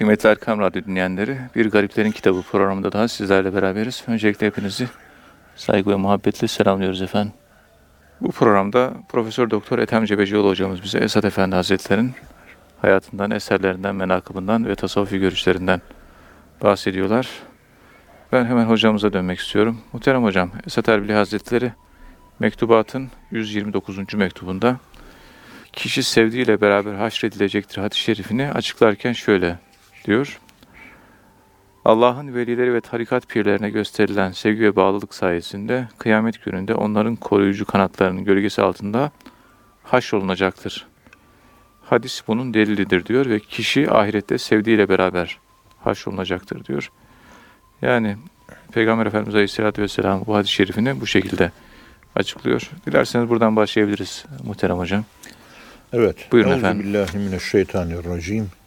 Kıymetli Erkam Radyo dinleyenleri, Bir Gariplerin Kitabı programında daha sizlerle beraberiz. Öncelikle hepinizi saygı ve muhabbetle selamlıyoruz efendim. Bu programda Profesör Doktor Ethem Cebecioğlu hocamız bize Esat Efendi Hazretleri'nin hayatından, eserlerinden, menakıbından ve tasavvufi görüşlerinden bahsediyorlar. Ben hemen hocamıza dönmek istiyorum. Muhterem hocam, Esat Erbili Hazretleri mektubatın 129. mektubunda kişi sevdiğiyle beraber haşredilecektir hadis-i şerifini açıklarken şöyle diyor. Allah'ın velileri ve tarikat pirlerine gösterilen sevgi ve bağlılık sayesinde kıyamet gününde onların koruyucu kanatlarının gölgesi altında haşrolunacaktır. Hadis bunun delilidir diyor ve kişi ahirette sevdiğiyle beraber haşrolunacaktır diyor. Yani Peygamber Efendimiz Aleyhisselatü Vesselam bu hadis-i şerifini bu şekilde açıklıyor. Dilerseniz buradan başlayabiliriz muhterem hocam. Evet. Buyurun efendim. Euzubillahimineşşeytanirracim.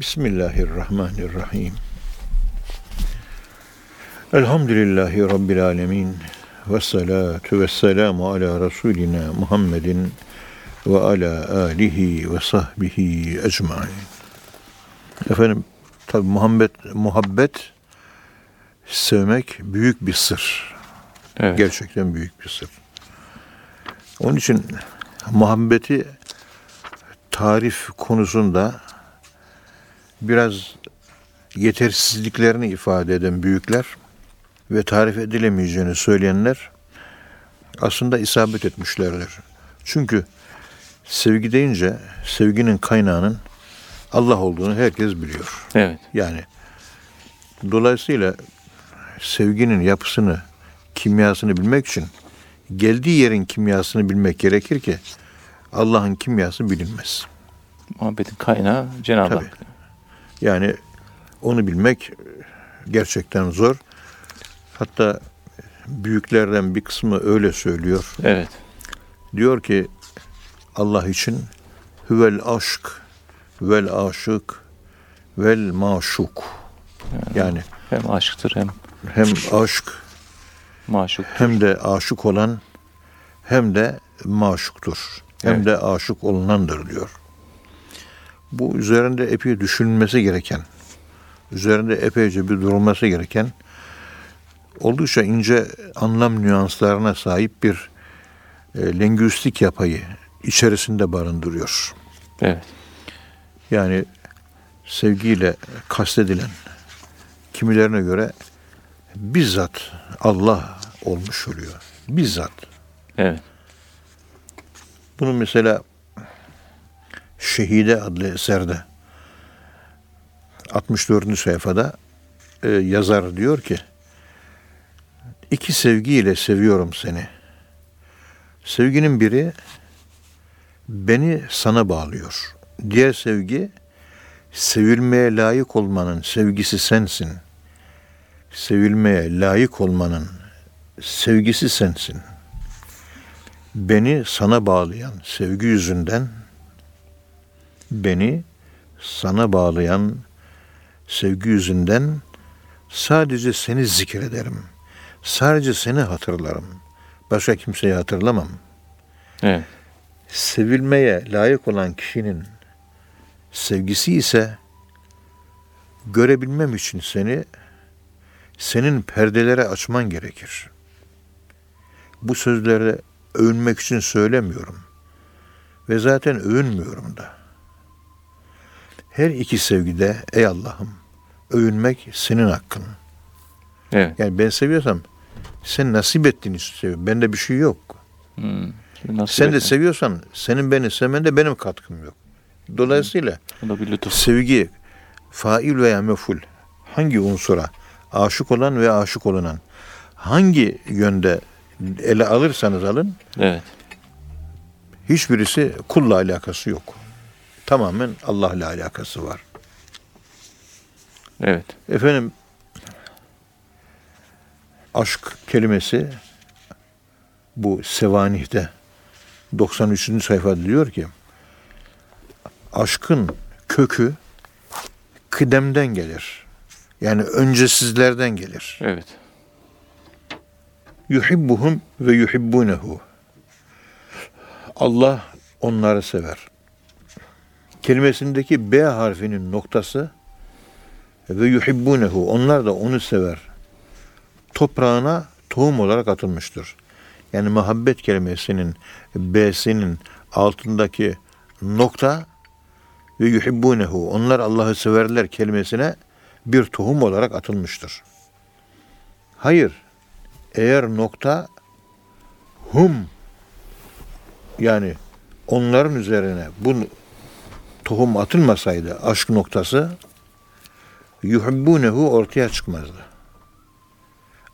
Bismillahirrahmanirrahim. Elhamdülillahi Rabbil alemin. Ve salatu ve selamu ala Resulina Muhammedin ve ala alihi ve sahbihi ecmain. Efendim, tabi Muhammed, muhabbet sevmek büyük bir sır. Evet. Gerçekten büyük bir sır. Onun için muhabbeti tarif konusunda biraz yetersizliklerini ifade eden büyükler ve tarif edilemeyeceğini söyleyenler aslında isabet etmişlerdir. Çünkü sevgi deyince sevginin kaynağının Allah olduğunu herkes biliyor. Evet. Yani dolayısıyla sevginin yapısını, kimyasını bilmek için geldiği yerin kimyasını bilmek gerekir ki Allah'ın kimyası bilinmez. Muhabbetin kaynağı Cenab-ı. Hak. Yani onu bilmek gerçekten zor. Hatta büyüklerden bir kısmı öyle söylüyor. Evet. Diyor ki Allah için hüvel aşk vel aşık vel maşuk. Yani Hem aşktır hem hem aşk maşuk. hem de aşık olan hem de maşuktur. Hem Evet. de aşık olunandır diyor. Bu üzerinde epey düşünülmesi gereken, üzerinde epeyce bir durulması gereken, oldukça ince anlam nüanslarına sahip bir e, lingüistik yapıyı içerisinde barındırıyor. Evet. Yani sevgiyle kastedilen kimilerine göre bizzat Allah olmuş oluyor. Bizzat. Evet. Bunu mesela Şehide adlı eserde 64. sayfada e, yazar diyor ki iki sevgiyle seviyorum seni. Sevginin biri beni sana bağlıyor. Diğer sevgi sevilmeye layık olmanın sevgisi sensin. Sevilmeye layık olmanın sevgisi sensin. Beni sana bağlayan sevgi yüzünden beni sana bağlayan sevgi yüzünden sadece seni zikrederim. Sadece seni hatırlarım. Başka kimseyi hatırlamam. Evet. Sevilmeye layık olan kişinin sevgisi ise görebilmem için seni senin perdelere açman gerekir. Bu sözleri övünmek için söylemiyorum. Ve zaten övünmüyorum da. Her iki sevgide ey Allah'ım övünmek senin hakkın. Evet. Yani ben seviyorsam sen nasip ettiğini seviyorum. Bende bir şey yok. Hmm. Sen de etme. seviyorsan senin beni sevmende benim katkım yok. Dolayısıyla lütuf. sevgi fail veya meful hangi unsura aşık olan ve aşık olunan hangi yönde ele alırsanız alın Evet. hiçbirisi kulla alakası yok. Tamamen Allah'la alakası var. Evet. Efendim aşk kelimesi bu Sevanih'te 93. sayfada diyor ki aşkın kökü kıdemden gelir. Yani öncesizlerden gelir. Evet. Yuhibbuhum ve yuhibbunehu. Allah onları sever. Kelimesindeki B harfinin noktası ve yuhibbunehu onlar da onu sever. Toprağına tohum olarak atılmıştır. Yani muhabbet kelimesinin B'sinin altındaki nokta ve yuhibbunehu onlar Allah'ı severler kelimesine bir tohum olarak atılmıştır. Hayır. Eğer nokta hum yani onların üzerine bu tohum atılmasaydı aşk noktası yuhibbunehu ortaya çıkmazdı.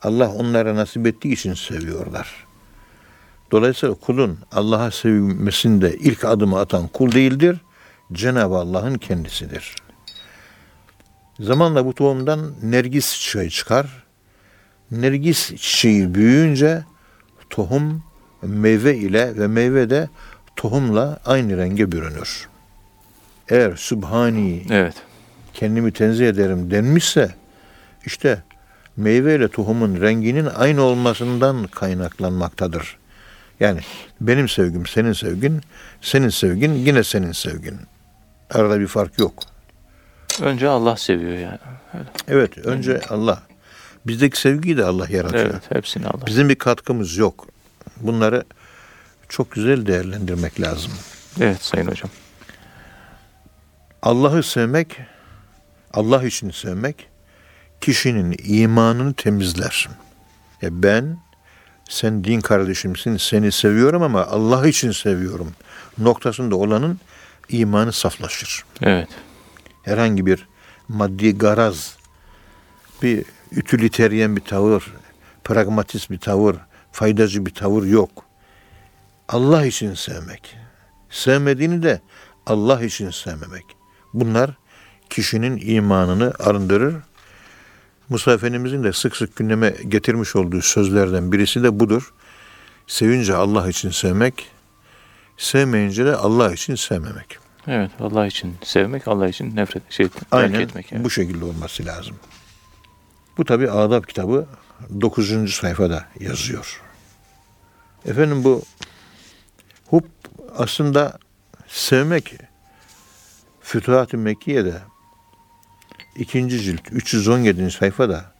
Allah onlara nasip ettiği için seviyorlar. Dolayısıyla kulun Allah'a sevmesinde ilk adımı atan kul değildir. Cenab-ı Allah'ın kendisidir. Zamanla bu tohumdan nergis çiçeği çıkar. Nergis çiçeği büyüyünce tohum meyve ile ve meyve de tohumla aynı renge bürünür. Eğer Sübhani Evet. kendimi tenzih ederim denmişse işte meyve ile tohumun renginin aynı olmasından kaynaklanmaktadır. Yani benim sevgim senin sevgin, senin sevgin yine senin sevgin. Arada bir fark yok. Önce Allah seviyor yani. Öyle. Evet önce Allah. Bizdeki sevgiyi de Allah yaratıyor. Evet, hepsini Allah. Bizim bir katkımız yok. Bunları çok güzel değerlendirmek lazım. Evet Sayın Hocam. Allah'ı sevmek, Allah için sevmek kişinin imanını temizler. Ya ben sen din kardeşimsin, seni seviyorum ama Allah için seviyorum. Noktasında olanın imanı saflaşır. Evet. Herhangi bir maddi garaz, bir ütüliteryen bir tavır, pragmatist bir tavır, faydacı bir tavır yok. Allah için sevmek. Sevmediğini de Allah için sevmemek. Bunlar kişinin imanını arındırır. Musa Efendimizin de sık sık gündeme getirmiş olduğu sözlerden birisi de budur. Sevince Allah için sevmek, sevmeyince de Allah için sevmemek. Evet. Allah için sevmek, Allah için nefret şey Aynen etmek yani. bu şekilde olması lazım. Bu tabi Adab kitabı 9. sayfada yazıyor. Efendim bu hub aslında sevmek Fütuhat-ı Mekke'de ikinci cilt 317. sayfada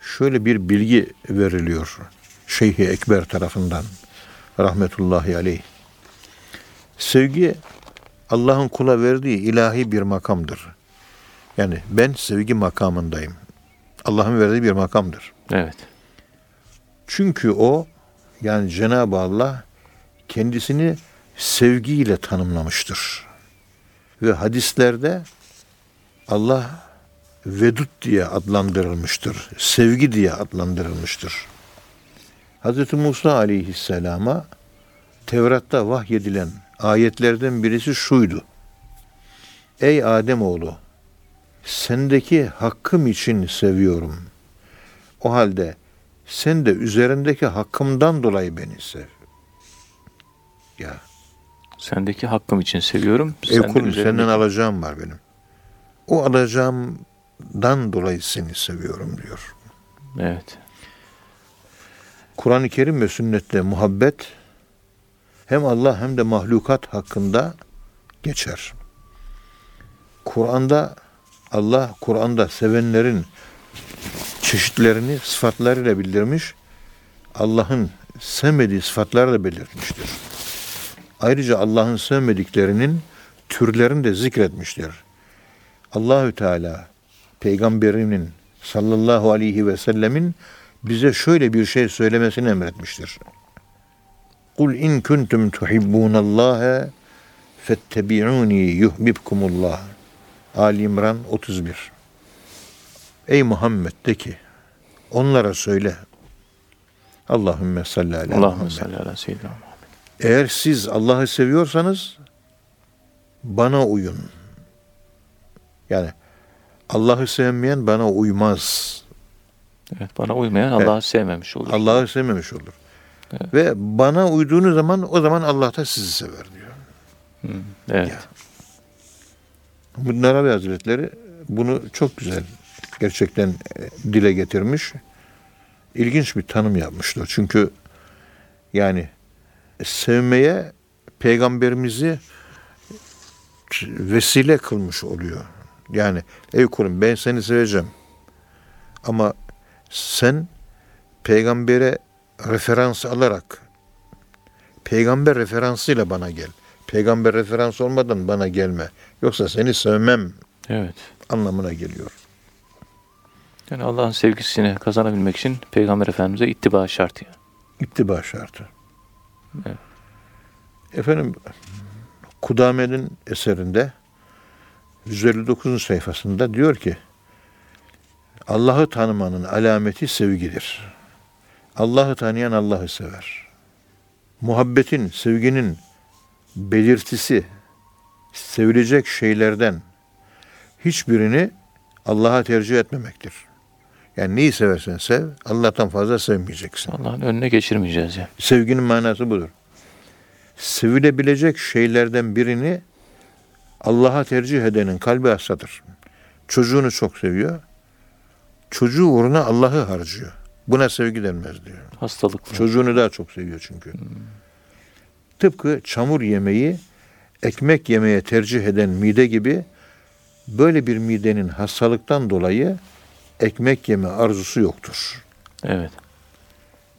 şöyle bir bilgi veriliyor. Şeyhi Ekber tarafından rahmetullahi aleyh. Sevgi Allah'ın kula verdiği ilahi bir makamdır. Yani ben sevgi makamındayım. Allah'ın verdiği bir makamdır. Evet. Çünkü o yani Cenab-ı Allah kendisini sevgiyle tanımlamıştır. Ve hadislerde Allah vedut diye adlandırılmıştır. Sevgi diye adlandırılmıştır. Hz. Musa aleyhisselama Tevrat'ta vahyedilen ayetlerden birisi şuydu. Ey Ademoğlu sendeki hakkım için seviyorum. O halde sen de üzerindeki hakkımdan dolayı beni sev. Ya Sendeki hakkım için seviyorum. ey Sen de kulum üzerindeki- senden alacağım var benim. O alacağımdan dolayı seni seviyorum diyor. Evet. Kur'an-ı Kerim ve sünnette muhabbet hem Allah hem de mahlukat hakkında geçer. Kur'an'da Allah Kur'an'da sevenlerin çeşitlerini sıfatlarıyla bildirmiş. Allah'ın sevmediği sıfatları da belirtmiştir. Ayrıca Allah'ın sevmediklerinin türlerini de zikretmiştir. Allahü Teala peygamberinin sallallahu aleyhi ve sellemin bize şöyle bir şey söylemesini emretmiştir. Kul in kuntum tuhibbunallaha fettebi'uni yuhbibkumullah. Ali İmran 31. Ey Muhammed de ki onlara söyle. Allahümme salli ala Allahümme salli ala seyyidina. Eğer siz Allah'ı seviyorsanız bana uyun. Yani Allah'ı sevmeyen bana uymaz. Evet, bana uymayan Allah'ı sevmemiş olur. Allah'ı sevmemiş olur. Ve bana uyduğunuz zaman o zaman Allah da sizi sever diyor. Hı, Evet. Ya. Ibn Arabi Hazretleri bunu çok güzel gerçekten e, dile getirmiş. İlginç bir tanım yapmıştır. Çünkü yani sevmeye peygamberimizi vesile kılmış oluyor. Yani ey kulum ben seni seveceğim. Ama sen peygambere referans alarak peygamber referansıyla bana gel. Peygamber referans olmadan bana gelme. Yoksa seni sevmem Evet. anlamına geliyor. Yani Allah'ın sevgisini kazanabilmek için Peygamber Efendimiz'e ittiba şart yani. İttiba şartı. Evet. Efendim Kudame'nin eserinde 159. sayfasında diyor ki Allah'ı tanımanın alameti sevgidir. Allah'ı tanıyan Allah'ı sever. Muhabbetin, sevginin belirtisi sevilecek şeylerden hiçbirini Allah'a tercih etmemektir. Yani neyi seversen sev, Allah'tan fazla sevmeyeceksin. Allah'ın önüne geçirmeyeceğiz yani. Sevginin manası budur. Sevilebilecek şeylerden birini Allah'a tercih edenin kalbi hastadır. Çocuğunu çok seviyor. Çocuğu uğruna Allah'ı harcıyor. Buna sevgi denmez diyor. Hastalıklı. Çocuğunu daha çok seviyor çünkü. Tıpkı çamur yemeği ekmek yemeye tercih eden mide gibi böyle bir midenin hastalıktan dolayı ekmek yeme arzusu yoktur. Evet.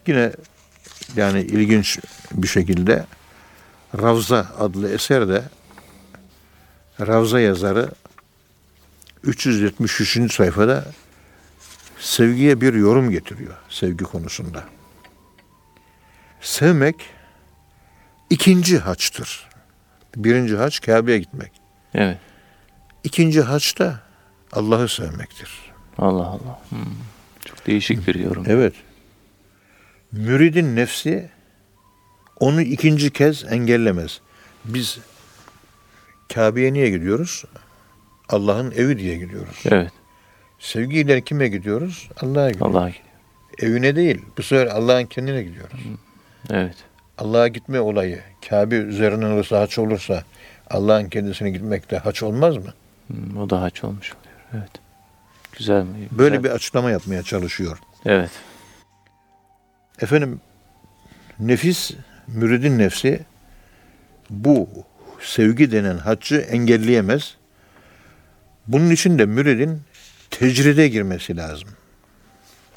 Yine yani ilginç bir şekilde Ravza adlı eserde Ravza yazarı 373. sayfada sevgiye bir yorum getiriyor sevgi konusunda. Sevmek ikinci haçtır. Birinci haç Kabe'ye gitmek. Evet. İkinci haç da Allah'ı sevmektir. Allah Allah. Hmm. Çok değişik bir yorum. Evet. Müridin nefsi onu ikinci kez engellemez. Biz Kabe'ye niye gidiyoruz? Allah'ın evi diye gidiyoruz. Evet. Sevgiyle kime gidiyoruz? Allah'a gidiyoruz. Allah'a gidiyor. Evine değil. Bu sefer Allah'ın kendine gidiyoruz. Evet. Allah'a gitme olayı Kabe üzerinden olursa haç olursa Allah'ın kendisine gitmek de haç olmaz mı? Hmm, o da haç olmuş oluyor. Evet. Güzel? Güzel. Böyle bir açıklama yapmaya çalışıyor. Evet. Efendim nefis, müridin nefsi bu sevgi denen haccı engelleyemez. Bunun için de müridin tecride girmesi lazım.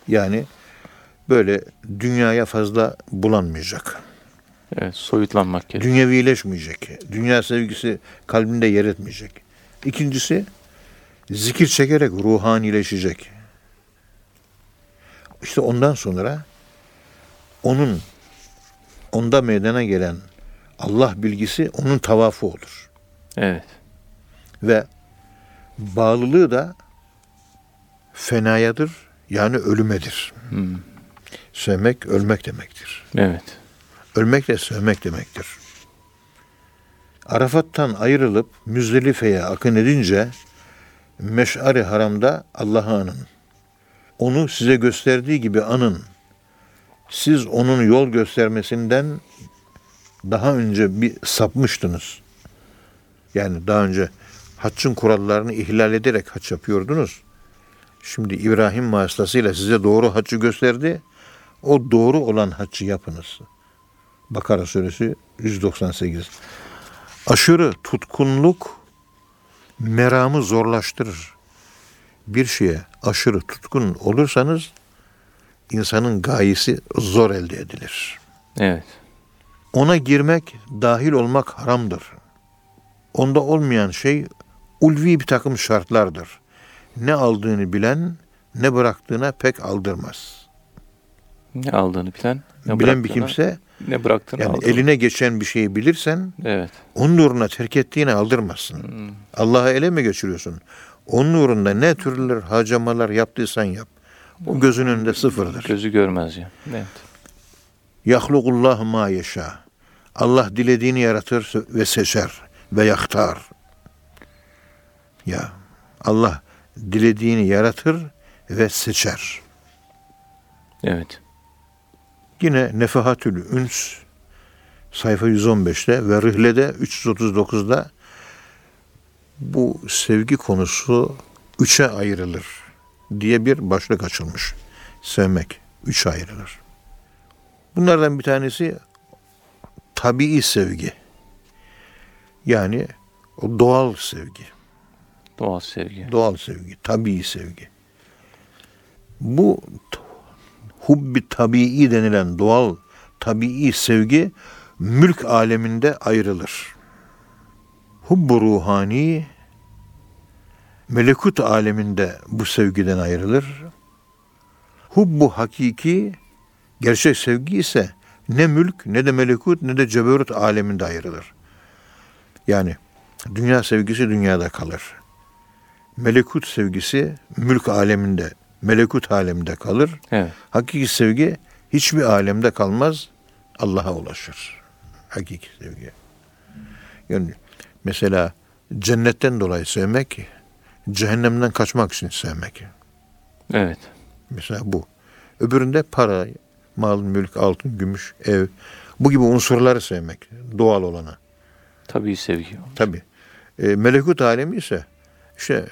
Yani böyle dünyaya fazla bulanmayacak. Evet. Soyutlanmak gerekiyor. Dünyevileşmeyecek. Dünya sevgisi kalbinde yer etmeyecek. İkincisi zikir çekerek ruhanileşecek. İşte ondan sonra onun onda meydana gelen Allah bilgisi onun tavafı olur. Evet. Ve bağlılığı da fenayadır yani ölümedir. Hmm. Sevmek ölmek demektir. Evet. Ölmek de sevmek demektir. Arafat'tan ayrılıp Müzdelife'ye akın edince Meş'ari haramda Allah'ı anın. Onu size gösterdiği gibi anın. Siz onun yol göstermesinden daha önce bir sapmıştınız. Yani daha önce haccın kurallarını ihlal ederek haç yapıyordunuz. Şimdi İbrahim vasıtasıyla size doğru haccı gösterdi. O doğru olan haccı yapınız. Bakara suresi 198. Aşırı tutkunluk meramı zorlaştırır. Bir şeye aşırı tutkun olursanız insanın gayesi zor elde edilir. Evet. Ona girmek, dahil olmak haramdır. Onda olmayan şey ulvi bir takım şartlardır. Ne aldığını bilen, ne bıraktığına pek aldırmaz. Ne aldığını bilen, ne bilen bir kimse, ne bıraktığını yani aldı. eline geçen bir şeyi bilirsen, Evet. onun uğruna terk ettiğini aldırmazsın. Hmm. Allah'a ele mi geçiriyorsun? Onun uğrunda ne türlü harcamalar yaptıysan yap. O gözünün önünde sıfırdır. Gözü görmez ya. Evet. Yahlukullah ma yeşâ. Allah dilediğini yaratır ve seçer ve yaktar. Ya Allah dilediğini yaratır ve seçer. Evet. Yine Nefahatül Üns sayfa 115'te ve Rihle'de 339'da bu sevgi konusu üçe ayrılır diye bir başlık açılmış. Sevmek üçe ayrılır. Bunlardan bir tanesi tabii sevgi. Yani o doğal sevgi. Doğal sevgi. Doğal sevgi, tabii sevgi. Bu hubbi tabii denilen doğal tabii sevgi mülk aleminde ayrılır. Hubbu ruhani melekut aleminde bu sevgiden ayrılır. Hubbu hakiki gerçek sevgi ise ne mülk ne de melekut ne de ceberut aleminde ayrılır. Yani dünya sevgisi dünyada kalır. Melekut sevgisi mülk aleminde, melekut aleminde kalır. Evet. Hakiki sevgi hiçbir alemde kalmaz, Allah'a ulaşır. Hakiki sevgi. Yani mesela cennetten dolayı sevmek, cehennemden kaçmak için sevmek. Evet. Mesela bu. Öbüründe para, mal, mülk, altın, gümüş, ev. Bu gibi unsurları sevmek. Doğal olana. Tabii sevgi. Tabi. E, melekut alemi ise işte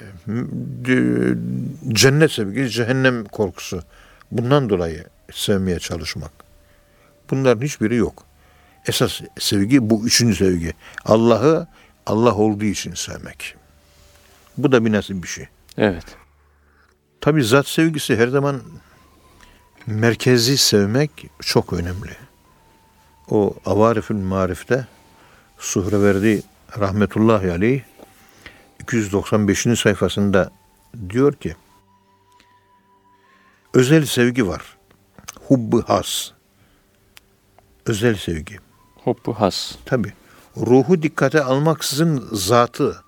cennet sevgisi, cehennem korkusu. Bundan dolayı sevmeye çalışmak. Bunların hiçbiri yok. Esas sevgi bu üçüncü sevgi. Allah'ı Allah olduğu için sevmek. Bu da bir nasıl bir şey. Evet. Tabi zat sevgisi her zaman merkezi sevmek çok önemli. O Avarifül Marif'te Suhreverdi rahmetullahi aleyh 295. sayfasında diyor ki özel sevgi var. Hubbu has. Özel sevgi. Hubbu has. Tabi. Ruhu dikkate almaksızın zatı,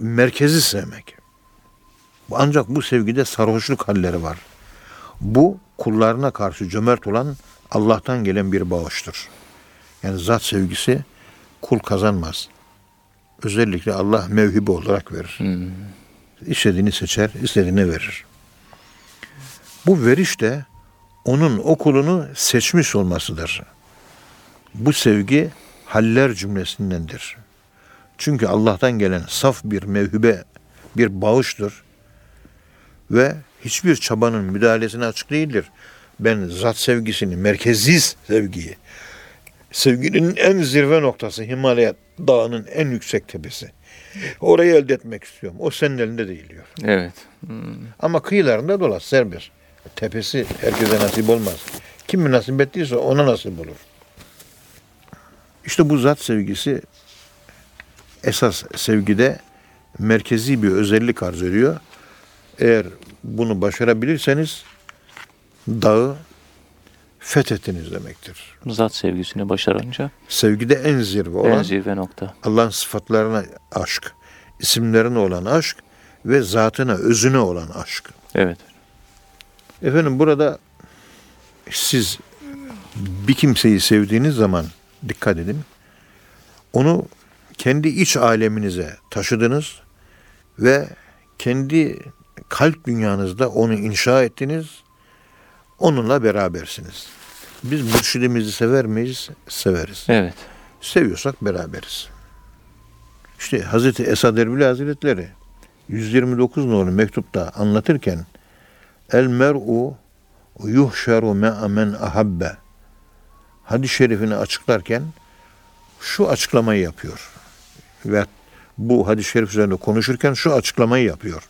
merkezi sevmek. Ancak bu sevgide sarhoşluk halleri var. Bu kullarına karşı cömert olan Allah'tan gelen bir bağıştır. Yani zat sevgisi kul kazanmaz. Özellikle Allah mevhibe olarak verir. Hmm. İstediğini seçer, istediğini verir. Bu veriş de onun o kulunu seçmiş olmasıdır. Bu sevgi haller cümlesindendir. Çünkü Allah'tan gelen saf bir mevhibe, bir bağıştır. Ve hiçbir çabanın müdahalesine açık değildir. Ben zat sevgisini, merkezi sevgiyi, sevginin en zirve noktası Himalaya dağının en yüksek tepesi. Orayı elde etmek istiyorum. O senin elinde değil diyor. Evet. Hmm. Ama kıyılarında dolaş serbest. Tepesi herkese nasip olmaz. Kim nasip ettiyse ona nasip olur. İşte bu zat sevgisi esas sevgide merkezi bir özellik arz ediyor. Eğer bunu başarabilirseniz dağı fethettiniz demektir. Zat sevgisini başarınca Sevgide en zirve olan en zirve nokta. Allah'ın sıfatlarına aşk, isimlerine olan aşk ve zatına, özüne olan aşk. Evet. Efendim burada siz bir kimseyi sevdiğiniz zaman dikkat edin. Onu kendi iç aleminize taşıdınız ve kendi kalp dünyanızda onu inşa ettiniz. Onunla berabersiniz. Biz mürşidimizi sever miyiz? Severiz. Evet. Seviyorsak beraberiz. İşte Hazreti Esad Erbil Hazretleri 129 numaralı mektupta anlatırken El mer'u yuhşeru me'a men ahabbe hadis-i şerifini açıklarken şu açıklamayı yapıyor. Ve bu hadis-i şerif üzerinde konuşurken şu açıklamayı yapıyor.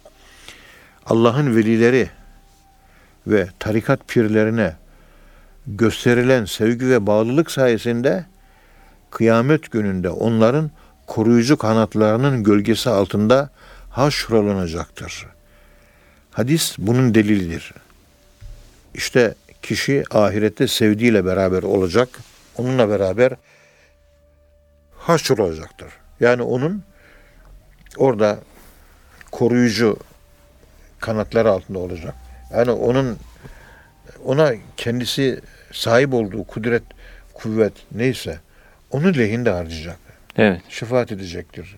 Allah'ın velileri ve tarikat pirlerine gösterilen sevgi ve bağlılık sayesinde kıyamet gününde onların koruyucu kanatlarının gölgesi altında haşrolunacaktır. Hadis bunun delilidir. İşte kişi ahirette sevdiğiyle beraber olacak, onunla beraber haşr olacaktır. Yani onun orada koruyucu kanatları altında olacak. Yani onun ona kendisi sahip olduğu kudret, kuvvet neyse onu lehinde harcayacak. Evet. Şefaat edecektir.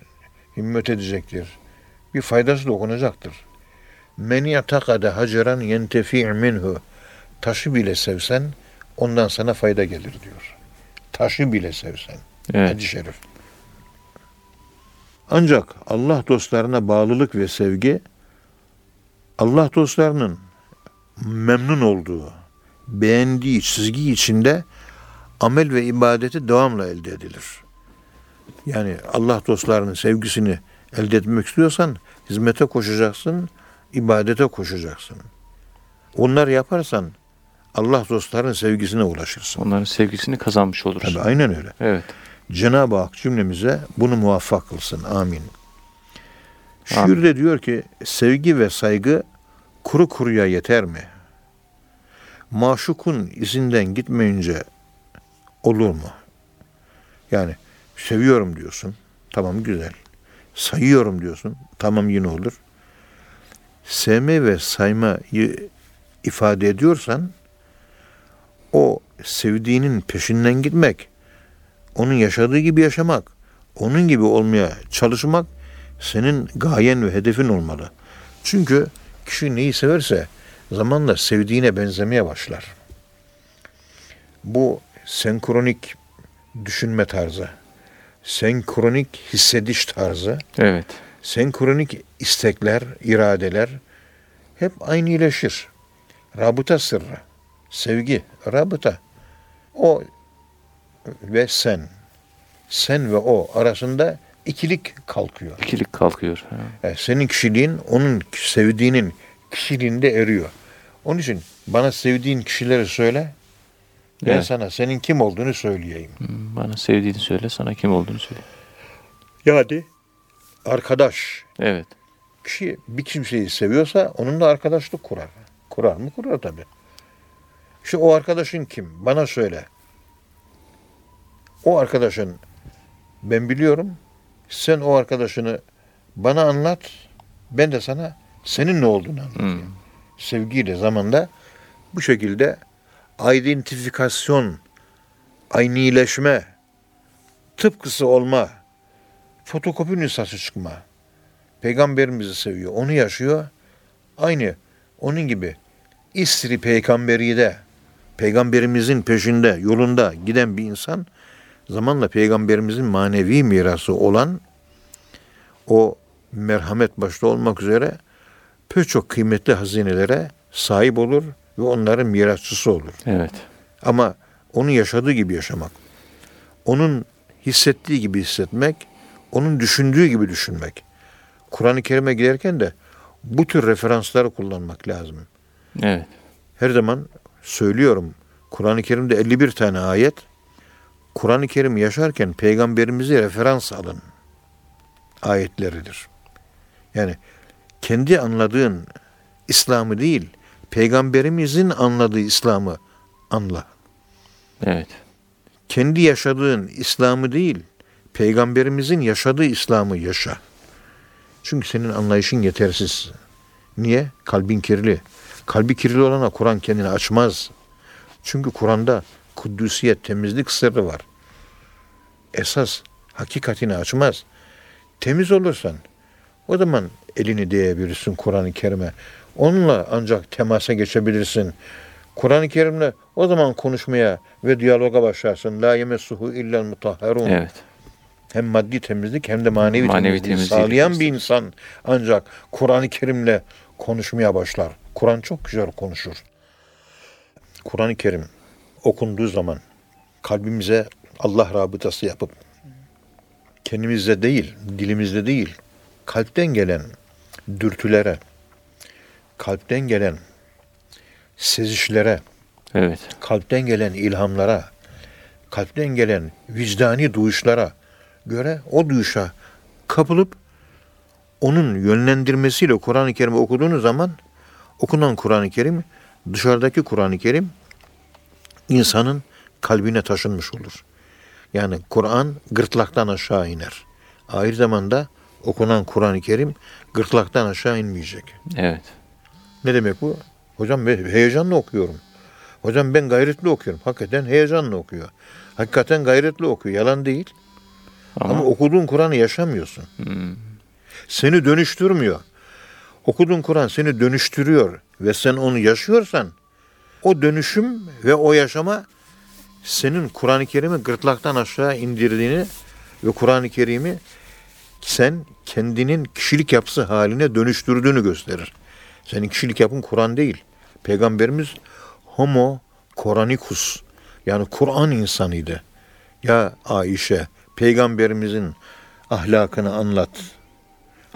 Himmet edecektir. Bir faydası dokunacaktır. Men yatakade haceran yentefi minhu. Taşı bile sevsen ondan sana fayda gelir diyor. Taşı bile sevsen. Evet. Hadis-i şerif. Ancak Allah dostlarına bağlılık ve sevgi Allah dostlarının memnun olduğu, beğendiği çizgi içinde amel ve ibadeti devamla elde edilir. Yani Allah dostlarının sevgisini elde etmek istiyorsan hizmete koşacaksın, ibadete koşacaksın. Onlar yaparsan Allah dostların sevgisine ulaşırsın. Onların sevgisini kazanmış oluruz. Tabii aynen öyle. Evet. Cenab-ı Hak cümlemize bunu muvaffak kılsın. Amin. Şiirde diyor ki sevgi ve saygı kuru kuruya yeter mi? Maşukun izinden gitmeyince olur mu? Yani seviyorum diyorsun. Tamam güzel. Sayıyorum diyorsun. Tamam yine olur. Sevme ve saymayı ifade ediyorsan o sevdiğinin peşinden gitmek, onun yaşadığı gibi yaşamak, onun gibi olmaya çalışmak senin gayen ve hedefin olmalı. Çünkü kişi neyi severse zamanla sevdiğine benzemeye başlar. Bu senkronik düşünme tarzı, senkronik hissediş tarzı, Evet. senkronik istekler, iradeler hep aynıleşir. Rabıta sırrı, sevgi, rabıta. O ve sen, sen ve o arasında ikilik kalkıyor. İkilik kalkıyor. Ha. Yani senin kişiliğin onun sevdiğinin kişiliğinde eriyor. Onun için bana sevdiğin kişileri söyle. Ben Evet. sana senin kim olduğunu söyleyeyim. Bana sevdiğini söyle, sana kim olduğunu söyle. Yani arkadaş. Evet. Kişi bir kimseyi seviyorsa onunla arkadaşlık kurar. Kurar mı? Kurar tabii. İşte o arkadaşın kim? Bana söyle. O arkadaşın ben biliyorum. Sen o arkadaşını bana anlat. Ben de sana senin ne olduğunu anlatayım. Hmm. Sevgiyle zamanda bu şekilde identifikasyon, aynileşme, tıpkısı olma, fotokopi nüshası çıkma. Peygamberimizi seviyor, onu yaşıyor. Aynı onun gibi İsri peygamberi de peygamberimizin peşinde, yolunda giden bir insan zamanla peygamberimizin manevi mirası olan o merhamet başta olmak üzere pek çok kıymetli hazinelere sahip olur ve onların mirasçısı olur. Evet. Ama onun yaşadığı gibi yaşamak, onun hissettiği gibi hissetmek, onun düşündüğü gibi düşünmek. Kur'an-ı Kerim'e giderken de bu tür referansları kullanmak lazım. Evet. Her zaman söylüyorum. Kur'an-ı Kerim'de 51 tane ayet. Kur'an-ı Kerim yaşarken peygamberimizi referans alın ayetleridir. Yani kendi anladığın İslam'ı değil, peygamberimizin anladığı İslam'ı anla. Evet. Kendi yaşadığın İslam'ı değil, peygamberimizin yaşadığı İslam'ı yaşa. Çünkü senin anlayışın yetersiz. Niye? Kalbin kirli. Kalbi kirli olana Kur'an kendini açmaz. Çünkü Kur'an'da kuddusiyet, temizlik sırrı var. Esas hakikatini açmaz. Temiz olursan o zaman elini değebilirsin Kur'an-ı Kerim'e. Onunla ancak temasa geçebilirsin. Kur'an-ı Kerim'le o zaman konuşmaya ve diyaloga başlarsın. La yemessuhu illel mutahharun. Evet. Hem maddi temizlik hem de manevi, Manevi temizliği temizliği sağlayan bir insan ancak Kur'an-ı Kerim'le konuşmaya başlar. Kur'an çok güzel konuşur. Kur'an-ı Kerim okunduğu zaman kalbimize Allah rabıtası yapıp kendimizde değil, dilimizde değil, kalpten gelen dürtülere, kalpten gelen sezişlere, Evet. kalpten gelen ilhamlara, kalpten gelen vicdani duyuşlara göre o duyuşa kapılıp onun yönlendirmesiyle Kur'an-ı Kerim'i okuduğunuz zaman okunan Kur'an-ı Kerim dışarıdaki Kur'an-ı Kerim insanın kalbine taşınmış olur. Yani Kur'an gırtlaktan aşağı iner. Aynı zamanda okunan Kur'an-ı Kerim gırtlaktan aşağı inmeyecek. Evet. Ne demek bu? Hocam ben heyecanla okuyorum. Hocam ben gayretli okuyorum. Hakikaten heyecanla okuyor. Hakikaten gayretli okuyor. Yalan değil. Ama, Ama okuduğun Kur'an'ı yaşamıyorsun. Hmm. Seni dönüştürmüyor. Okuduğun Kur'an seni dönüştürüyor ve sen onu yaşıyorsan o dönüşüm ve o yaşama senin Kur'an-ı Kerim'i gırtlaktan aşağı indirdiğini ve Kur'an-ı Kerim'i sen kendinin kişilik yapısı haline dönüştürdüğünü gösterir. Senin kişilik yapın Kur'an değil. Peygamberimiz homo Koranikus yani Kur'an insanıydı. Ya Ayşe peygamberimizin ahlakını anlat.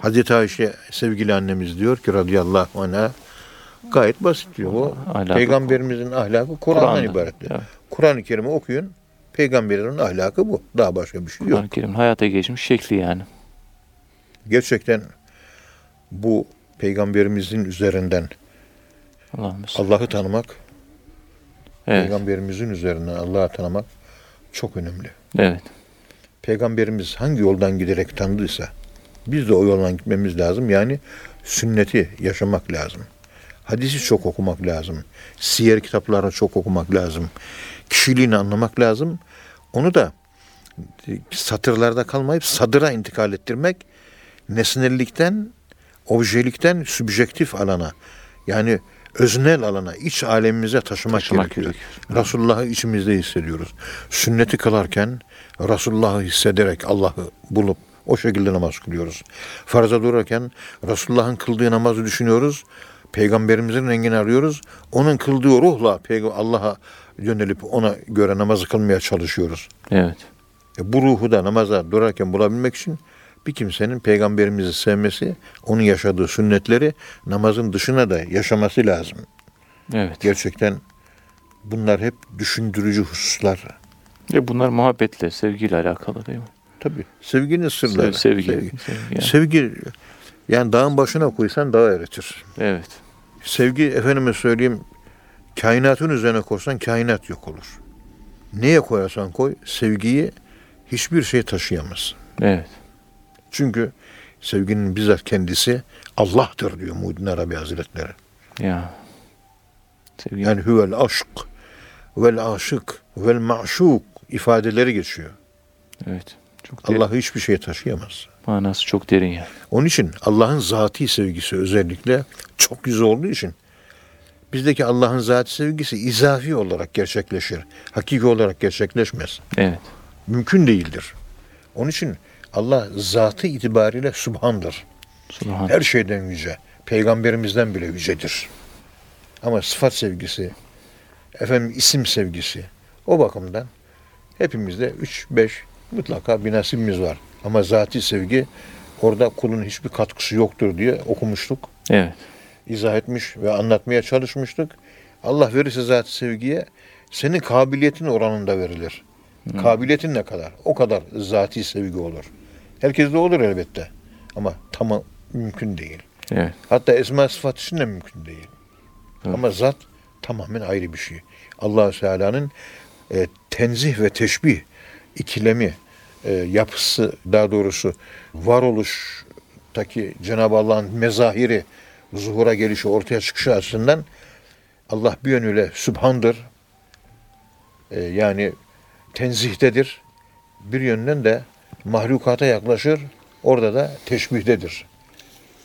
Hazreti Ayşe sevgili annemiz diyor ki radıyallahu anh'a gayet basit diyor. O Ahlakı- peygamberimizin ahlakı Kur'an'dan Kur'an'da. ibaret diyor. Evet. Kur'an-ı Kerim'i okuyun. Peygamberin ahlakı bu. Daha başka bir şey yok. Kur'an-ı Kerim'in hayata geçmiş şekli yani. Gerçekten bu peygamberimizin üzerinden. Allah'ı tanımak, Evet. peygamberimizin üzerinden Allah'ı tanımak çok önemli. Evet. Peygamberimiz hangi yoldan giderek tanıdıysa biz de o yoldan gitmemiz lazım. Yani sünneti yaşamak lazım. Hadisi çok okumak lazım. Siyer kitaplarını çok okumak lazım. Kişiliğini anlamak lazım. Onu da satırlarda kalmayıp sadıra intikal ettirmek nesnellikten, objelikten sübjektif alana yani öznel alana, iç alemimize taşımak, Taşımak gerekiyor. gerekiyor. Resulullah'ı içimizde hissediyoruz. Sünneti kılarken Resulullah'ı hissederek Allah'ı bulup o şekilde namaz kılıyoruz. Farza durarken Resulullah'ın kıldığı namazı düşünüyoruz. Peygamberimizin rengini arıyoruz. Onun kıldığı ruhla Allah'a yönelip ona göre namazı kılmaya çalışıyoruz. Evet. E, bu ruhu da namaza durarken bulabilmek için bir kimsenin peygamberimizi sevmesi, onun yaşadığı sünnetleri namazın dışına da yaşaması lazım. Evet. Gerçekten bunlar hep düşündürücü hususlar. Ve bunlar muhabbetle, sevgiyle alakalı değil mi? Tabii. Sevginin sırları. Sev- sevgi. Sevgi. sevgi yani. Sevgi, yani dağın başına koysan dağı eritir. Evet. Sevgi efendime söyleyeyim kainatın üzerine koysan kainat yok olur. Neye koyarsan koy sevgiyi hiçbir şey taşıyamaz. Evet. Çünkü sevginin bizzat kendisi Allah'tır diyor Muhyiddin Arabi Hazretleri. Ya. Sevgi. Yani huvel aşk vel aşık vel maşuk ifadeleri geçiyor. evet. Çok derin. Allah hiçbir şey taşıyamaz. Manası çok derin yani. Onun için Allah'ın zati sevgisi özellikle çok yüz olduğu için bizdeki Allah'ın zati sevgisi izafi olarak gerçekleşir. Hakiki olarak gerçekleşmez. Evet. Mümkün değildir. Onun için Allah zatı itibariyle subhandır. Subhan. Her şeyden yüce. Peygamberimizden bile yücedir. Ama sıfat sevgisi, efendim isim sevgisi o bakımdan hepimizde 3-5 mutlaka bir nasibimiz var. Ama zati sevgi orada kulun hiçbir katkısı yoktur diye okumuştuk, Evet. izah etmiş ve anlatmaya çalışmıştık. Allah verirse zati sevgiye senin kabiliyetin oranında verilir. Kabiliyetin ne kadar? O kadar zati sevgi olur. Herkeste olur elbette. Ama tamam mümkün değil. Evet. Hatta esma sıfat için de mümkün değil. Evet. Ama zat tamamen ayrı bir şey. allah Teala'nın e, tenzih ve teşbih ikilemi e, yapısı daha doğrusu varoluştaki Cenab-ı Allah'ın mezahiri zuhura gelişi ortaya çıkışı açısından Allah bir yönüyle sübhandır. E, yani tenzihdedir. Bir yönden de mahlukata yaklaşır. Orada da teşbihdedir.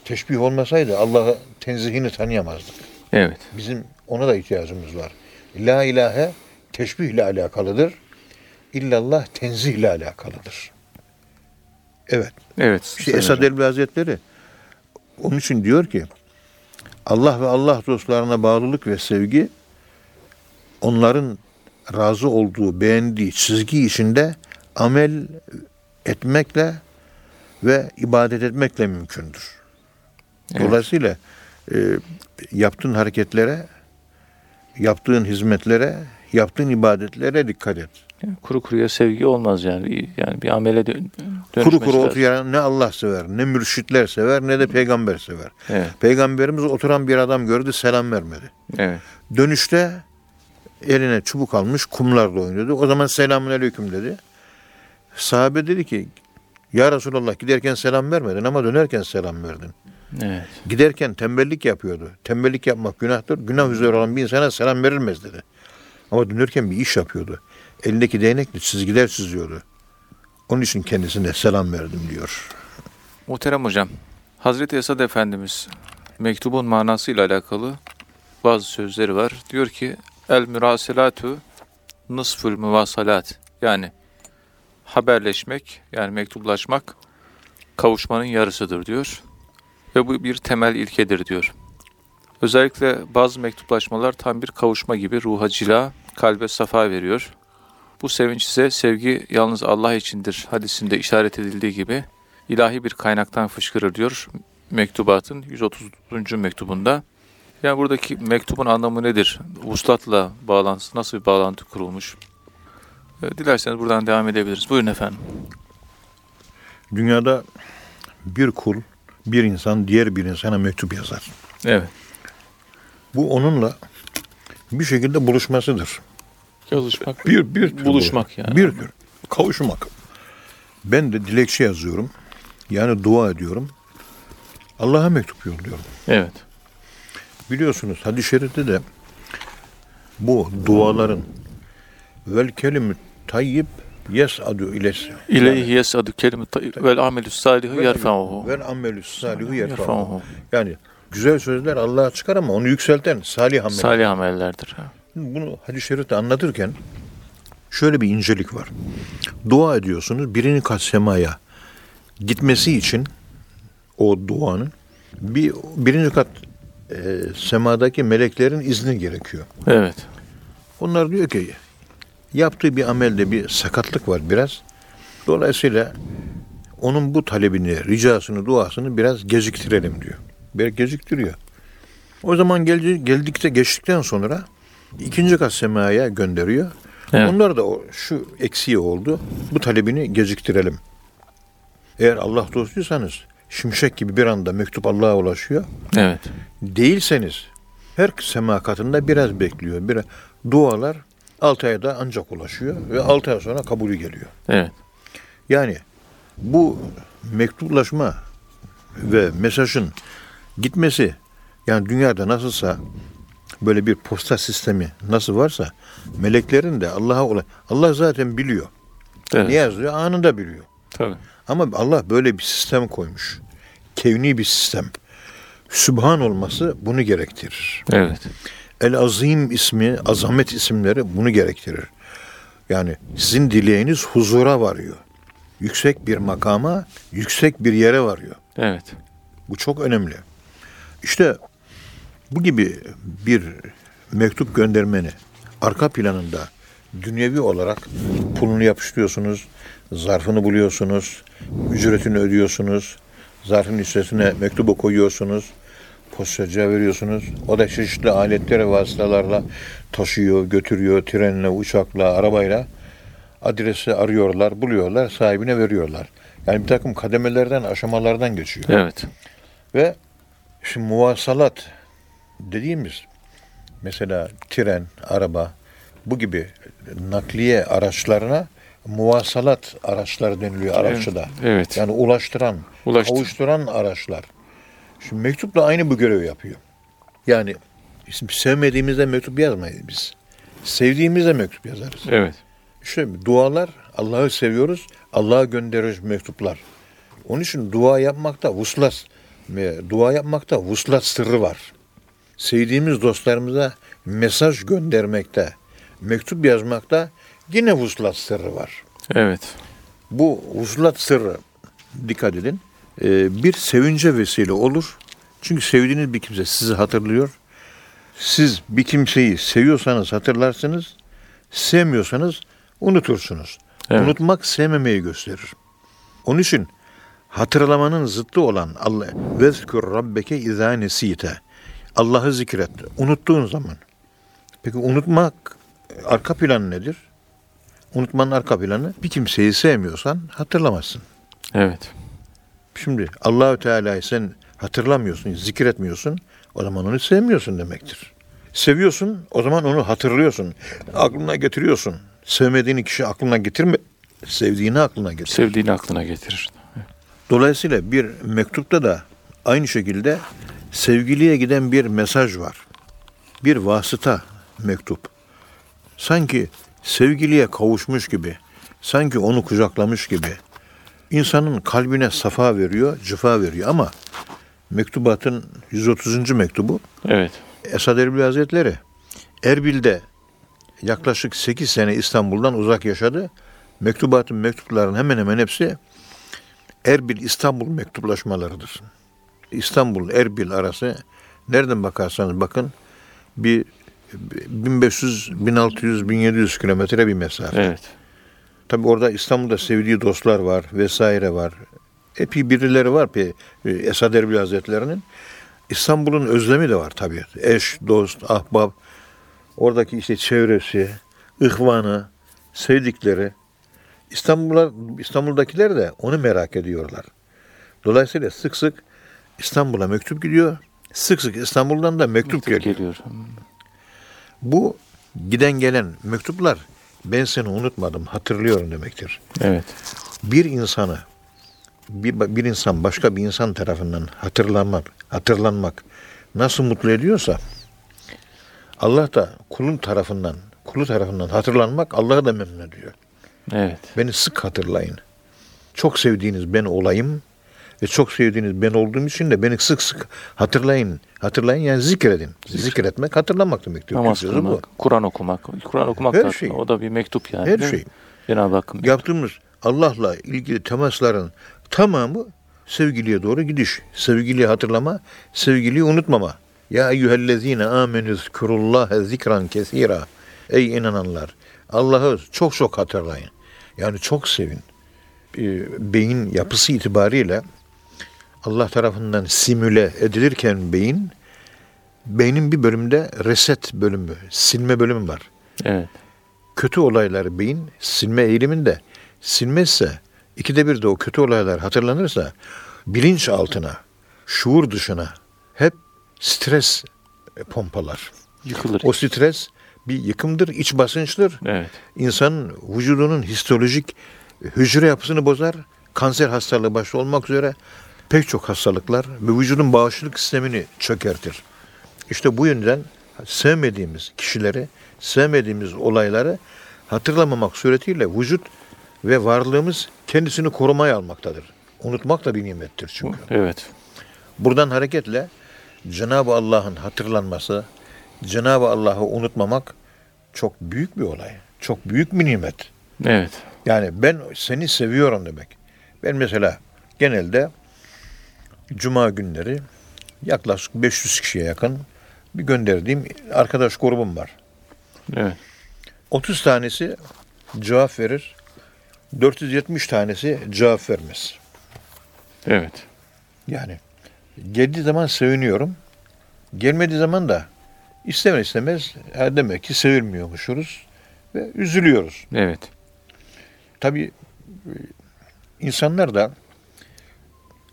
Teşbih olmasaydı Allah'ı tenzihini tanıyamazdık. Evet. Bizim ona da ihtiyacımız var. La ilahe teşbihle alakalıdır. İllallah tenzihle alakalıdır. Evet. Evet. İşte Esad. Elbi Hazretleri onun için diyor ki Allah ve Allah dostlarına bağlılık ve sevgi onların razı olduğu, beğendiği çizgi içinde amel etmekle ve ibadet etmekle mümkündür. Evet. Dolayısıyla e, yaptığın hareketlere, yaptığın hizmetlere, yaptığın ibadetlere dikkat et. Yani kuru kuruya sevgi olmaz yani. Bir- Yani bir amele dön Kuru dönüşmesi kuru lazım. oturan ne Allah sever, ne mürşitler sever, ne de peygamber sever. Evet. Peygamberimiz oturan bir adam gördü, selam vermedi. Evet. Dönüşte eline çubuk almış, kumlarla oynuyordu. O zaman selamun aleyküm dedi. Sahabe dedi ki, ya Resulallah giderken selam vermedin ama dönerken selam verdin. Evet. Giderken tembellik yapıyordu. Tembellik yapmak günahtır. Günah üzere olan bir insana selam verilmez dedi. Ama dönerken bir iş yapıyordu. Elindeki değnekle çizgiler çiziyordu. Onun için kendisine selam verdim diyor. Muhterem hocam, Hazreti Esad Efendimiz mektubun manasıyla alakalı bazı sözleri var. Diyor ki, El müraselatu nısful müvasalat. Yani haberleşmek, yani mektuplaşmak kavuşmanın yarısıdır diyor. Ve bu bir temel ilkedir diyor. Özellikle bazı mektuplaşmalar tam bir kavuşma gibi ruha cila, kalbe safa veriyor. Bu sevinç ise sevgi yalnız Allah içindir hadisinde işaret edildiği gibi ilahi bir kaynaktan fışkırır diyor mektubatın 130. mektubunda. Yani buradaki mektubun anlamı nedir? Vuslatla bağlantısı nasıl bir bağlantı kurulmuş? E, Dilerseniz buradan devam edebiliriz. Buyurun efendim. Dünyada bir kul, bir insan diğer bir insana mektup yazar. Evet. Bu onunla bir şekilde buluşmasıdır. Yazışmak. Bir, bir tür Buluşmak buluş- yani. Bir tür. Kavuşmak. Ben de dilekçe yazıyorum. Yani dua ediyorum. Allah'a mektup yolluyorum. Evet. Biliyorsunuz hadis-i şerifte de bu duaların vel kelimü tayyib yes'adu iles. İleyhi yes'adu kelime vel amelü salihu yerfa'uhu. Vel amelü salihu yerfa'uhu. Yani güzel sözler Allah'a çıkar ama onu yükselten salih amel. Salih amellerdir. Bunu hadis-i şerifte anlatırken şöyle bir incelik var. Dua ediyorsunuz birini kat semaya gitmesi için o duanın bir birinci kat e, semadaki meleklerin izni gerekiyor. Evet. Onlar diyor ki yaptığı bir amelde bir sakatlık var biraz. Dolayısıyla onun bu talebini, ricasını, duasını biraz geciktirelim diyor. Bir geciktiriyor. O zaman geldi, geldikte geçtikten sonra ikinci kat semaya gönderiyor. Evet. Onlar da o, şu eksiği oldu. Bu talebini geciktirelim. Eğer Allah dostuysanız şimşek gibi bir anda mektup Allah'a ulaşıyor. Evet. Değilseniz her sema katında biraz bekliyor. Bir dualar 6 ayda ancak ulaşıyor ve 6 ay sonra kabulü geliyor. Evet. Yani bu mektuplaşma ve mesajın gitmesi yani dünyada nasılsa böyle bir posta sistemi nasıl varsa meleklerin de Allah'a ula- Allah zaten biliyor. Evet. Ne yazıyor? Anında biliyor. Tabii. Ama Allah böyle bir sistem koymuş. Kevni bir sistem. Sübhan olması bunu gerektirir. Evet. El Azim ismi, azamet isimleri bunu gerektirir. Yani sizin dileğiniz huzura varıyor. Yüksek bir makama, yüksek bir yere varıyor. Evet. Bu çok önemli. İşte bu gibi bir mektup göndermeni arka planında dünyevi olarak pulunu yapıştırıyorsunuz, zarfını buluyorsunuz, ücretini ödüyorsunuz, zarfın üstesine mektubu koyuyorsunuz, postacıya veriyorsunuz. O da çeşitli aletler ve vasıtalarla taşıyor, götürüyor, trenle, uçakla, arabayla. Adresi arıyorlar, buluyorlar, sahibine veriyorlar. Yani bir takım kademelerden, aşamalardan geçiyor. Evet. Ve şimdi muvasalat dediğimiz mesela tren, araba bu gibi nakliye araçlarına muvasalat araçları deniliyor Arapçada. Evet. Yani ulaştıran, Ulaştı- kavuşturan araçlar. Şimdi mektup da aynı bu görevi yapıyor. Yani sevmediğimizde mektup yazmayız biz. Sevdiğimizde mektup yazarız. Evet. İşte dualar Allah'ı seviyoruz. Allah'a gönderiyoruz mektuplar. Onun için dua yapmakta vuslat ve dua yapmakta vuslat sırrı var. Sevdiğimiz dostlarımıza mesaj göndermekte, mektup yazmakta yine vuslat sırrı var. Evet. Bu vuslat sırrı dikkat edin. e, bir sevince vesile olur. Çünkü sevdiğiniz bir kimse sizi hatırlıyor. Siz bir kimseyi seviyorsanız hatırlarsınız. Sevmiyorsanız unutursunuz. Evet. Unutmak sevmemeyi gösterir. Onun için hatırlamanın zıttı olan Allah vezkür rabbeke izâ nesîte. Allah'ı zikret. Unuttuğun zaman. Peki unutmak arka planı nedir? Unutmanın arka planı bir kimseyi sevmiyorsan hatırlamazsın. Evet. Şimdi Allahü Teala'yı sen hatırlamıyorsun, zikretmiyorsun. O zaman onu sevmiyorsun demektir. Seviyorsun, o zaman onu hatırlıyorsun. Aklına getiriyorsun. Sevmediğin kişi aklına getirme, sevdiğini aklına getir. Sevdiğini aklına getirir. Dolayısıyla bir mektupta da aynı şekilde sevgiliye giden bir mesaj var. Bir vasıta mektup. Sanki sevgiliye kavuşmuş gibi, sanki onu kucaklamış gibi insanın kalbine safa veriyor, cıfa veriyor ama mektubatın 130. mektubu Evet. Esad Erbil Hazretleri Erbil'de yaklaşık 8 sene İstanbul'dan uzak yaşadı. Mektubatın mektupların hemen hemen hepsi Erbil İstanbul mektuplaşmalarıdır. İstanbul Erbil arası nereden bakarsanız bakın bir 1500 1600 1700 kilometre bir mesafe. Evet. Tabi orada İstanbul'da sevdiği dostlar var vesaire var. Epi birileri var pe e, Esad Erbil Hazretleri'nin. İstanbul'un özlemi de var tabii. Eş, dost, ahbap, oradaki işte çevresi, ihvanı, sevdikleri. İstanbul'a İstanbul'dakiler de onu merak ediyorlar. Dolayısıyla sık sık İstanbul'a mektup gidiyor. Sık sık İstanbul'dan da mektup geliyor. Geliyor. Bu giden gelen mektuplar ben seni unutmadım, hatırlıyorum demektir. Evet. Bir insanı bir, bir insan başka bir insan tarafından hatırlanmak, hatırlanmak nasıl mutlu ediyorsa Allah da kulun tarafından, kulu tarafından hatırlanmak Allah'ı da memnun ediyor. Evet. Beni sık hatırlayın. Çok sevdiğiniz ben olayım ve çok sevdiğiniz ben olduğum için de beni sık sık hatırlayın. Hatırlayın yani zikredin. Zikretmek hatırlamak demektir. Namaz Türkçesi bu. kılmak, Kur'an okumak. Kur'an okumak Her da şey. o da bir mektup yani. Her şey. Cenab-ı Hakk'ın Yaptığımız Allah'la ilgili temasların tamamı sevgiliye doğru gidiş. Sevgiliyi hatırlama, sevgiliyi unutmama. Ya eyyühellezine amenü zkurullaha zikran kesira. Ey inananlar. Allah'ı çok çok hatırlayın. Yani çok sevin. Ee, Beyin yapısı itibariyle Allah tarafından simüle edilirken beyin, beynin bir bölümde reset bölümü, silme bölümü var Evet. kötü olayları beyin silme eğiliminde silmezse ikide bir de o kötü olaylar hatırlanırsa bilinç altına, şuur dışına hep stres pompalar. Yıkılır. O stres bir yıkımdır, iç basınçtır. Evet. İnsanın vücudunun histolojik hücre yapısını bozar. Kanser hastalığı başta olmak üzere pek çok hastalıklar ve vücudun bağışıklık sistemini çökertir. İşte bu yönden sevmediğimiz kişileri, sevmediğimiz olayları hatırlamamak suretiyle vücut ve varlığımız kendisini korumaya almaktadır. Unutmak da bir nimettir çünkü. Evet. Buradan hareketle Cenab-ı Allah'ın hatırlanması, Cenab-ı Allah'ı unutmamak çok büyük bir olay. Çok büyük bir nimet. Evet. Yani ben seni seviyorum demek. Ben mesela genelde cuma günleri yaklaşık 500 kişiye yakın bir gönderdiğim arkadaş grubum var. Evet. 30 tanesi cevap verir. 470 tanesi cevap vermez. Evet. Yani geldiği zaman seviniyorum. Gelmediği zaman da istemen istemez ha demek ki sevilmiyormuşuz ve üzülüyoruz. Evet. Tabii e, insanlar da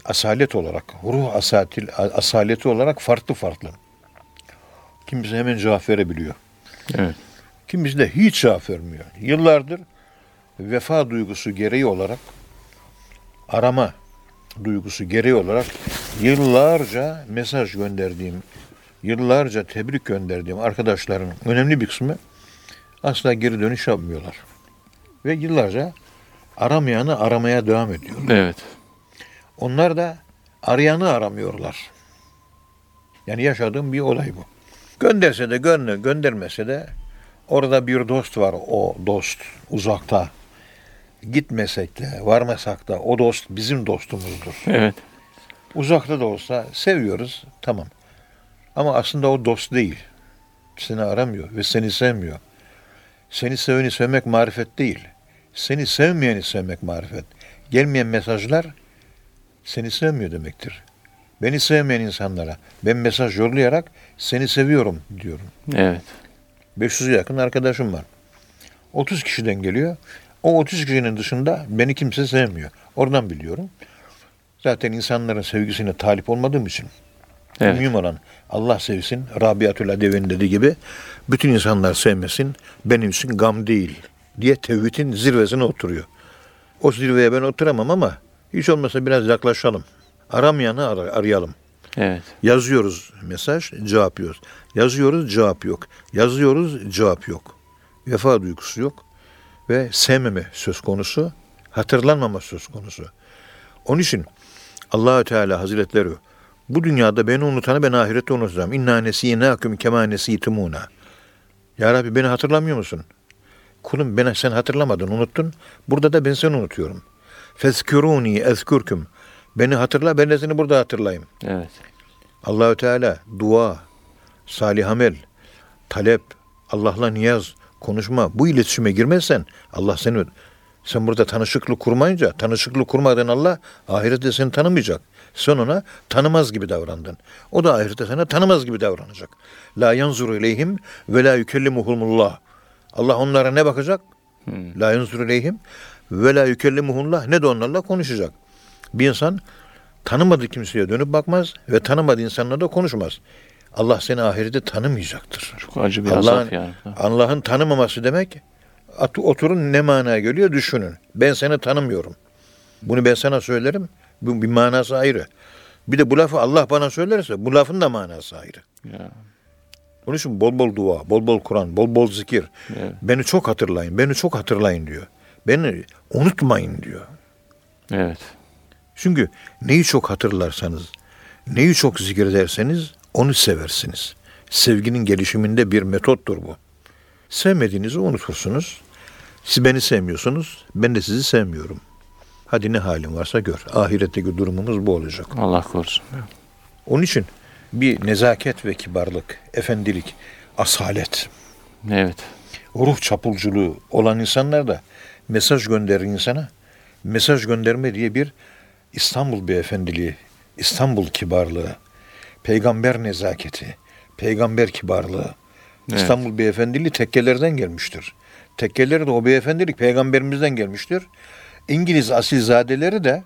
asalet olarak, ruh asatil, asaleti olarak farklı farklı. Kimisi hemen cevap verebiliyor. Evet. Kimisi de hiç cevap vermiyor. Yıllardır vefa duygusu gereği olarak arama duygusu gereği olarak yıllarca mesaj gönderdiğim, yıllarca tebrik gönderdiğim arkadaşların önemli bir kısmı asla geri dönüş yapmıyorlar. Ve yıllarca aramayanı aramaya devam ediyor. Evet. Onlar da arayanı aramıyorlar. Yani yaşadığım bir olay bu. Gönderse de gönder, göndermese de orada bir dost var o dost uzakta. Gitmesek de varmasak da o dost bizim dostumuzdur. Evet. Uzakta da olsa seviyoruz tamam. Ama aslında o dost değil. Seni aramıyor ve seni sevmiyor. Seni seveni sevmek marifet değil. Seni sevmeyeni sevmek marifet. Gelmeyen mesajlar seni sevmiyor demektir. Beni sevmeyen insanlara ben mesaj yollayarak seni seviyorum diyorum. Evet. 500'e yakın arkadaşım var. 30 kişiden geliyor. O 30 kişinin dışında beni kimse sevmiyor. Oradan biliyorum. Zaten insanların sevgisine talip olmadığım için Evet. mühim olan Allah sevsin. Rabiatül Adevi'nin dediği gibi bütün insanlar sevmesin. Benim için gam değil diye tevhidin zirvesine oturuyor. O zirveye ben oturamam ama hiç olmasa biraz yaklaşalım. Aramayanı ar- arayalım. Evet. Yazıyoruz mesaj, cevap yok. Yazıyoruz, cevap yok. Yazıyoruz, cevap yok. Vefa duygusu yok. Ve sevmeme söz konusu, hatırlanmama söz konusu. Onun için Allahü Teala Hazretleri bu dünyada beni unutanı ben ahirette unutacağım. İnna nesiyinâküm kemâ nesîtumûnâ. Ya Rabbi beni hatırlamıyor musun? Kulum beni sen hatırlamadın, unuttun. Burada da ben seni unutuyorum. Fezkürûni ezkürküm. Beni hatırla, ben de seni burada hatırlayayım. Evet. Allahü Teala dua, salih amel, talep, Allah'la niyaz, konuşma bu iletişime girmezsen Allah seni Sen burada tanışıklık kurmayınca, tanışıklık kurmadığın Allah ahirette seni tanımayacak. Sen ona tanımaz gibi davrandın. O da ahirette sana tanımaz gibi davranacak. La yanzuru ileyhim ve la yükellimuhumullah. Allah onlara ne bakacak? La yanzuru ileyhim ve la yükellimuhumullah. Ne de onlarla konuşacak. Bir insan tanımadığı kimseye dönüp bakmaz ve tanımadığı insanla da konuşmaz. Allah seni ahirette tanımayacaktır. Çok acı bir Allah'ın azap yani. Allah'ın tanımaması demek at- oturun ne manaya geliyor düşünün. Ben seni tanımıyorum. Bunu ben sana söylerim. Bu bir manası ayrı. Bir de bu lafı Allah bana söylerse bu lafın da manası ayrı. Ya, Onun için bol bol dua, bol bol Kur'an, bol bol zikir. evet. Beni çok hatırlayın, beni çok hatırlayın diyor. Beni unutmayın diyor. evet. Çünkü neyi çok hatırlarsanız, neyi çok zikrederseniz onu seversiniz. Sevginin gelişiminde bir metottur bu. Sevmediğinizi unutursunuz. Siz beni sevmiyorsunuz, ben de sizi sevmiyorum. Hadi ne halin varsa gör. Ahiretteki durumumuz bu olacak. Allah korusun. Onun için bir nezaket ve kibarlık, efendilik, asalet, Evet. ruh çapulculuğu olan insanlar da mesaj gönderir insana. Mesaj gönderme diye bir İstanbul beyefendiliği, İstanbul kibarlığı, peygamber nezaketi, peygamber kibarlığı. Evet. İstanbul beyefendiliği tekkelerden gelmiştir. Tekkeleri de o beyefendilik peygamberimizden gelmiştir. İngiliz asilzadeleri de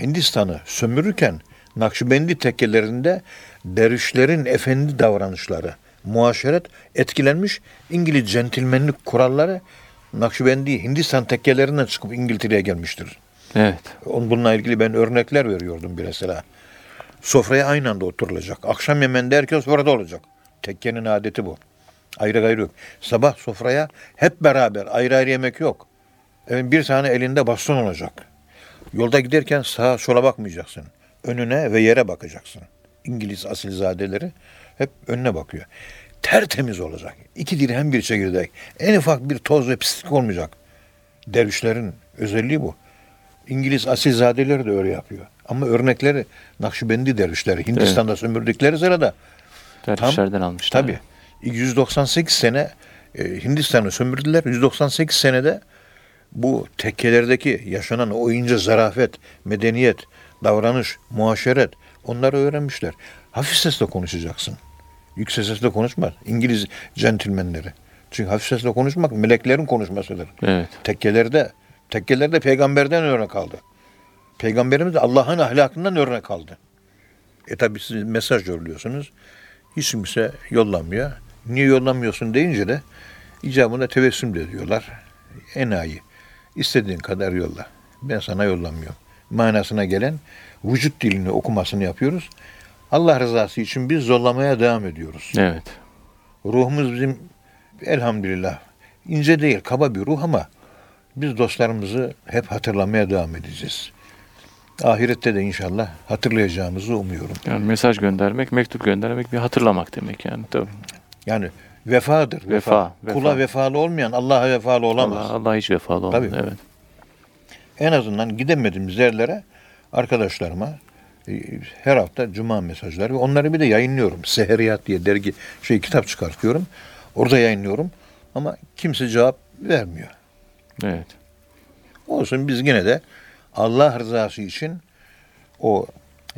Hindistan'ı sömürürken Nakşibendi tekkelerinde dervişlerin efendi davranışları, muaşeret etkilenmiş İngiliz centilmenlik kuralları Nakşibendi Hindistan tekkelerinden çıkıp İngiltere'ye gelmiştir. Evet. On- Bununla ilgili ben örnekler veriyordum bir mesela. Sofraya aynı anda oturulacak. Akşam yemeğinde herkes orada olacak. Tekkenin adeti bu. Ayrı gayrı yok. Sabah sofraya hep beraber ayrı ayrı yemek yok. Evet, bir tane elinde baston olacak. Yolda giderken sağa sola bakmayacaksın. Önüne ve yere bakacaksın. İngiliz asilzadeleri hep önüne bakıyor. Tertemiz olacak. İki dirhem bir çekirdek. En ufak bir toz ve pislik olmayacak. Dervişlerin özelliği bu. İngiliz asilzadeleri de öyle yapıyor. Ama örnekleri Nakşibendi dervişleri Hindistan'da sömürdükleri sırada Dervişlerden almışlar. tabii 198 sene e, Hindistan'ı sömürdüler. 198 senede bu tekkelerdeki yaşanan o ince zarafet, medeniyet, davranış, muaşeret onları öğrenmişler. Hafif sesle konuşacaksın. Yüksek sesle konuşma. İngiliz centilmenleri. Çünkü hafif sesle konuşmak meleklerin konuşmasıdır. Evet. Tekkelerde, tekkelerde peygamberden örnek aldı. Peygamberimiz de Allah'ın ahlakından örnek aldı. E tabi siz mesaj yolluyorsunuz. Hiç kimse yollamıyor. Niye yollamıyorsun deyince de icabında tebessüm de diyorlar. Enayi. İstediğin kadar yolla. Ben sana yollamıyorum. Manasına gelen vücut dilini okumasını yapıyoruz. Allah rızası için biz zorlamaya devam ediyoruz. Evet. Ruhumuz bizim elhamdülillah ince değil, kaba bir ruh ama biz dostlarımızı hep hatırlamaya devam edeceğiz. Ahirette de inşallah hatırlayacağımızı umuyorum. Yani mesaj göndermek, mektup göndermek bir hatırlamak demek yani. Tabii. Yani vefadır. Vefa, vefa. Kula vefalı olmayan Allah'a vefalı olamaz. Allah, Allah hiç vefalı olmaz. Tabii. Evet. En azından gidemediğimiz yerlere arkadaşlarıma her hafta cuma mesajları ve onları bir de yayınlıyorum. Seheriyat diye dergi şey kitap çıkartıyorum. Orada yayınlıyorum ama kimse cevap vermiyor. Evet. Olsun biz yine de Allah rızası için o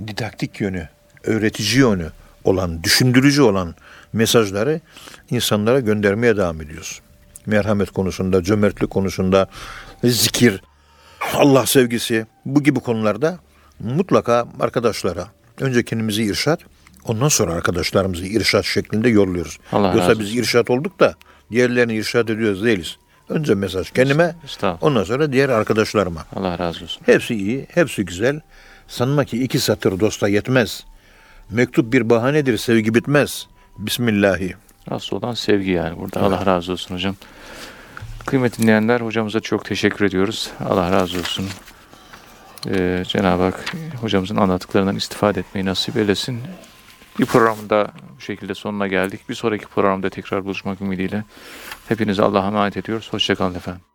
didaktik yönü, öğretici yönü olan, düşündürücü olan mesajları insanlara göndermeye devam ediyoruz. Merhamet konusunda, cömertlik konusunda, zikir, Allah sevgisi bu gibi konularda mutlaka arkadaşlara önce kendimizi irşat, ondan sonra arkadaşlarımızı irşat şeklinde yolluyoruz. Allah razı Yoksa olsun. biz irşat olduk da diğerlerini irşat ediyoruz değiliz. Önce mesaj kendime, ondan sonra diğer arkadaşlarıma. Allah razı olsun. Hepsi iyi, hepsi güzel. Sanma ki iki satır dosta yetmez. Mektup bir bahanedir, sevgi bitmez. Bismillahi. Asıl olan sevgi yani burada. Allah razı olsun hocam. Kıymetli dinleyenler hocamıza çok teşekkür ediyoruz. Allah razı olsun. Ee, Cenab-ı Hak hocamızın anlattıklarından istifade etmeyi nasip eylesin. Bir programda bu şekilde sonuna geldik. Bir sonraki programda tekrar buluşmak ümidiyle. Hepinize Allah'a emanet ediyoruz. Hoşçakalın efendim.